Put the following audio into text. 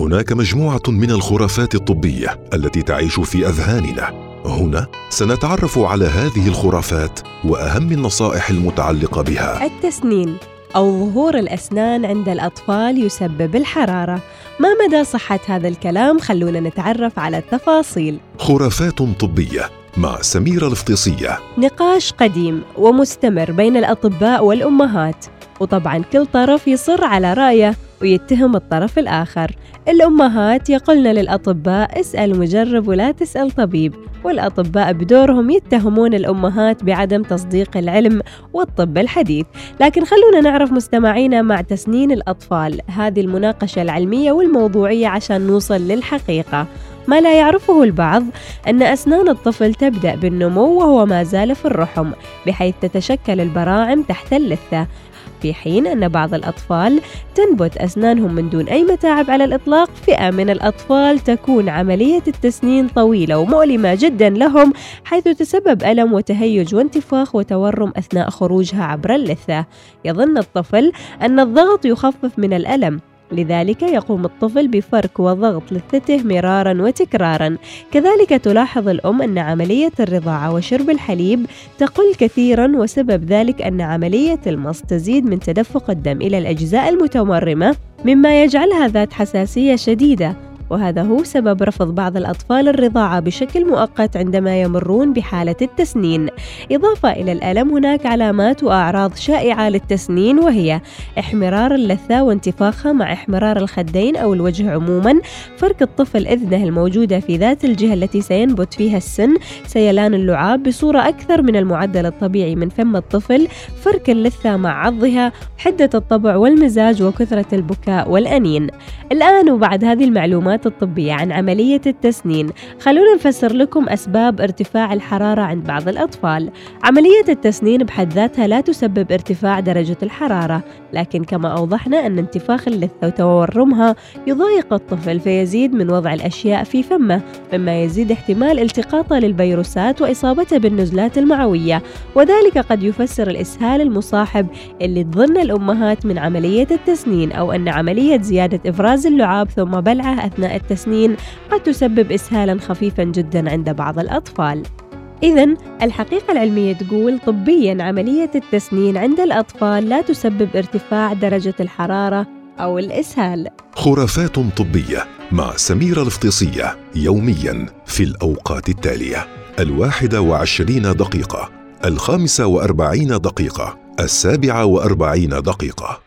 هناك مجموعة من الخرافات الطبية التي تعيش في أذهاننا. هنا سنتعرف على هذه الخرافات وأهم النصائح المتعلقة بها. التسنين أو ظهور الأسنان عند الأطفال يسبب الحرارة. ما مدى صحة هذا الكلام؟ خلونا نتعرف على التفاصيل. خرافات طبية مع سميرة الفطيسيه نقاش قديم ومستمر بين الأطباء والأمهات وطبعا كل طرف يصر على رأيه. ويتهم الطرف الآخر. الأمهات يقولن للأطباء اسأل مجرب ولا تسأل طبيب. والأطباء بدورهم يتهمون الأمهات بعدم تصديق العلم والطب الحديث. لكن خلونا نعرف مستمعينا مع تسنين الأطفال هذه المناقشة العلمية والموضوعية عشان نوصل للحقيقة. ما لا يعرفه البعض أن أسنان الطفل تبدأ بالنمو وهو ما زال في الرحم بحيث تتشكل البراعم تحت اللثة. في حين أن بعض الأطفال تنبت أسنانهم من دون أي متاعب على الإطلاق فئة من الأطفال تكون عملية التسنين طويلة ومؤلمة جدا لهم حيث تسبب ألم وتهيج وانتفاخ وتورم أثناء خروجها عبر اللثة. يظن الطفل أن الضغط يخفف من الألم. لذلك يقوم الطفل بفرك وضغط لثته مرارا وتكرارا. كذلك تلاحظ الأم أن عملية الرضاعة وشرب الحليب تقل كثيرا وسبب ذلك أن عملية المص تزيد من تدفق الدم إلى الأجزاء المتورمة مما يجعلها ذات حساسية شديدة. وهذا هو سبب رفض بعض الأطفال الرضاعة بشكل مؤقت عندما يمرون بحالة التسنين. إضافة إلى الألم هناك علامات وأعراض شائعة للتسنين وهي احمرار اللثة وانتفاخها مع احمرار الخدين أو الوجه عموما. فرك الطفل إذنه الموجودة في ذات الجهة التي سينبت فيها السن سيلان اللعاب بصورة أكثر من المعدل الطبيعي من فم الطفل. فرك اللثة مع عضها حدة الطبع والمزاج وكثرة البكاء والأنين. الآن وبعد هذه المعلومات الخبرات الطبية عن عملية التسنين. خلونا نفسر لكم أسباب ارتفاع الحرارة عند بعض الأطفال. عملية التسنين بحد ذاتها لا تسبب ارتفاع درجة الحرارة لكن كما أوضحنا أن انتفاخ اللثة وتورمها يضايق الطفل فيزيد من وضع الأشياء في فمه مما يزيد احتمال التقاطه للفيروسات وإصابته بالنزلات المعوية. وذلك قد يفسر الإسهال المصاحب اللي تظن الأمهات من عملية التسنين أو أن عملية زيادة إفراز اللعاب ثم بلعه التسنين قد تسبب إسهالا خفيفا جدا عند بعض الأطفال. إذا الحقيقة العلمية تقول طبيا عملية التسنين عند الأطفال لا تسبب ارتفاع درجة الحرارة أو الإسهال. خرافات طبية مع سميرة الفطيسية يوميا في الأوقات التالية. الواحدة وعشرين دقيقة الخامسة وأربعين دقيقة السابعة وأربعين دقيقة.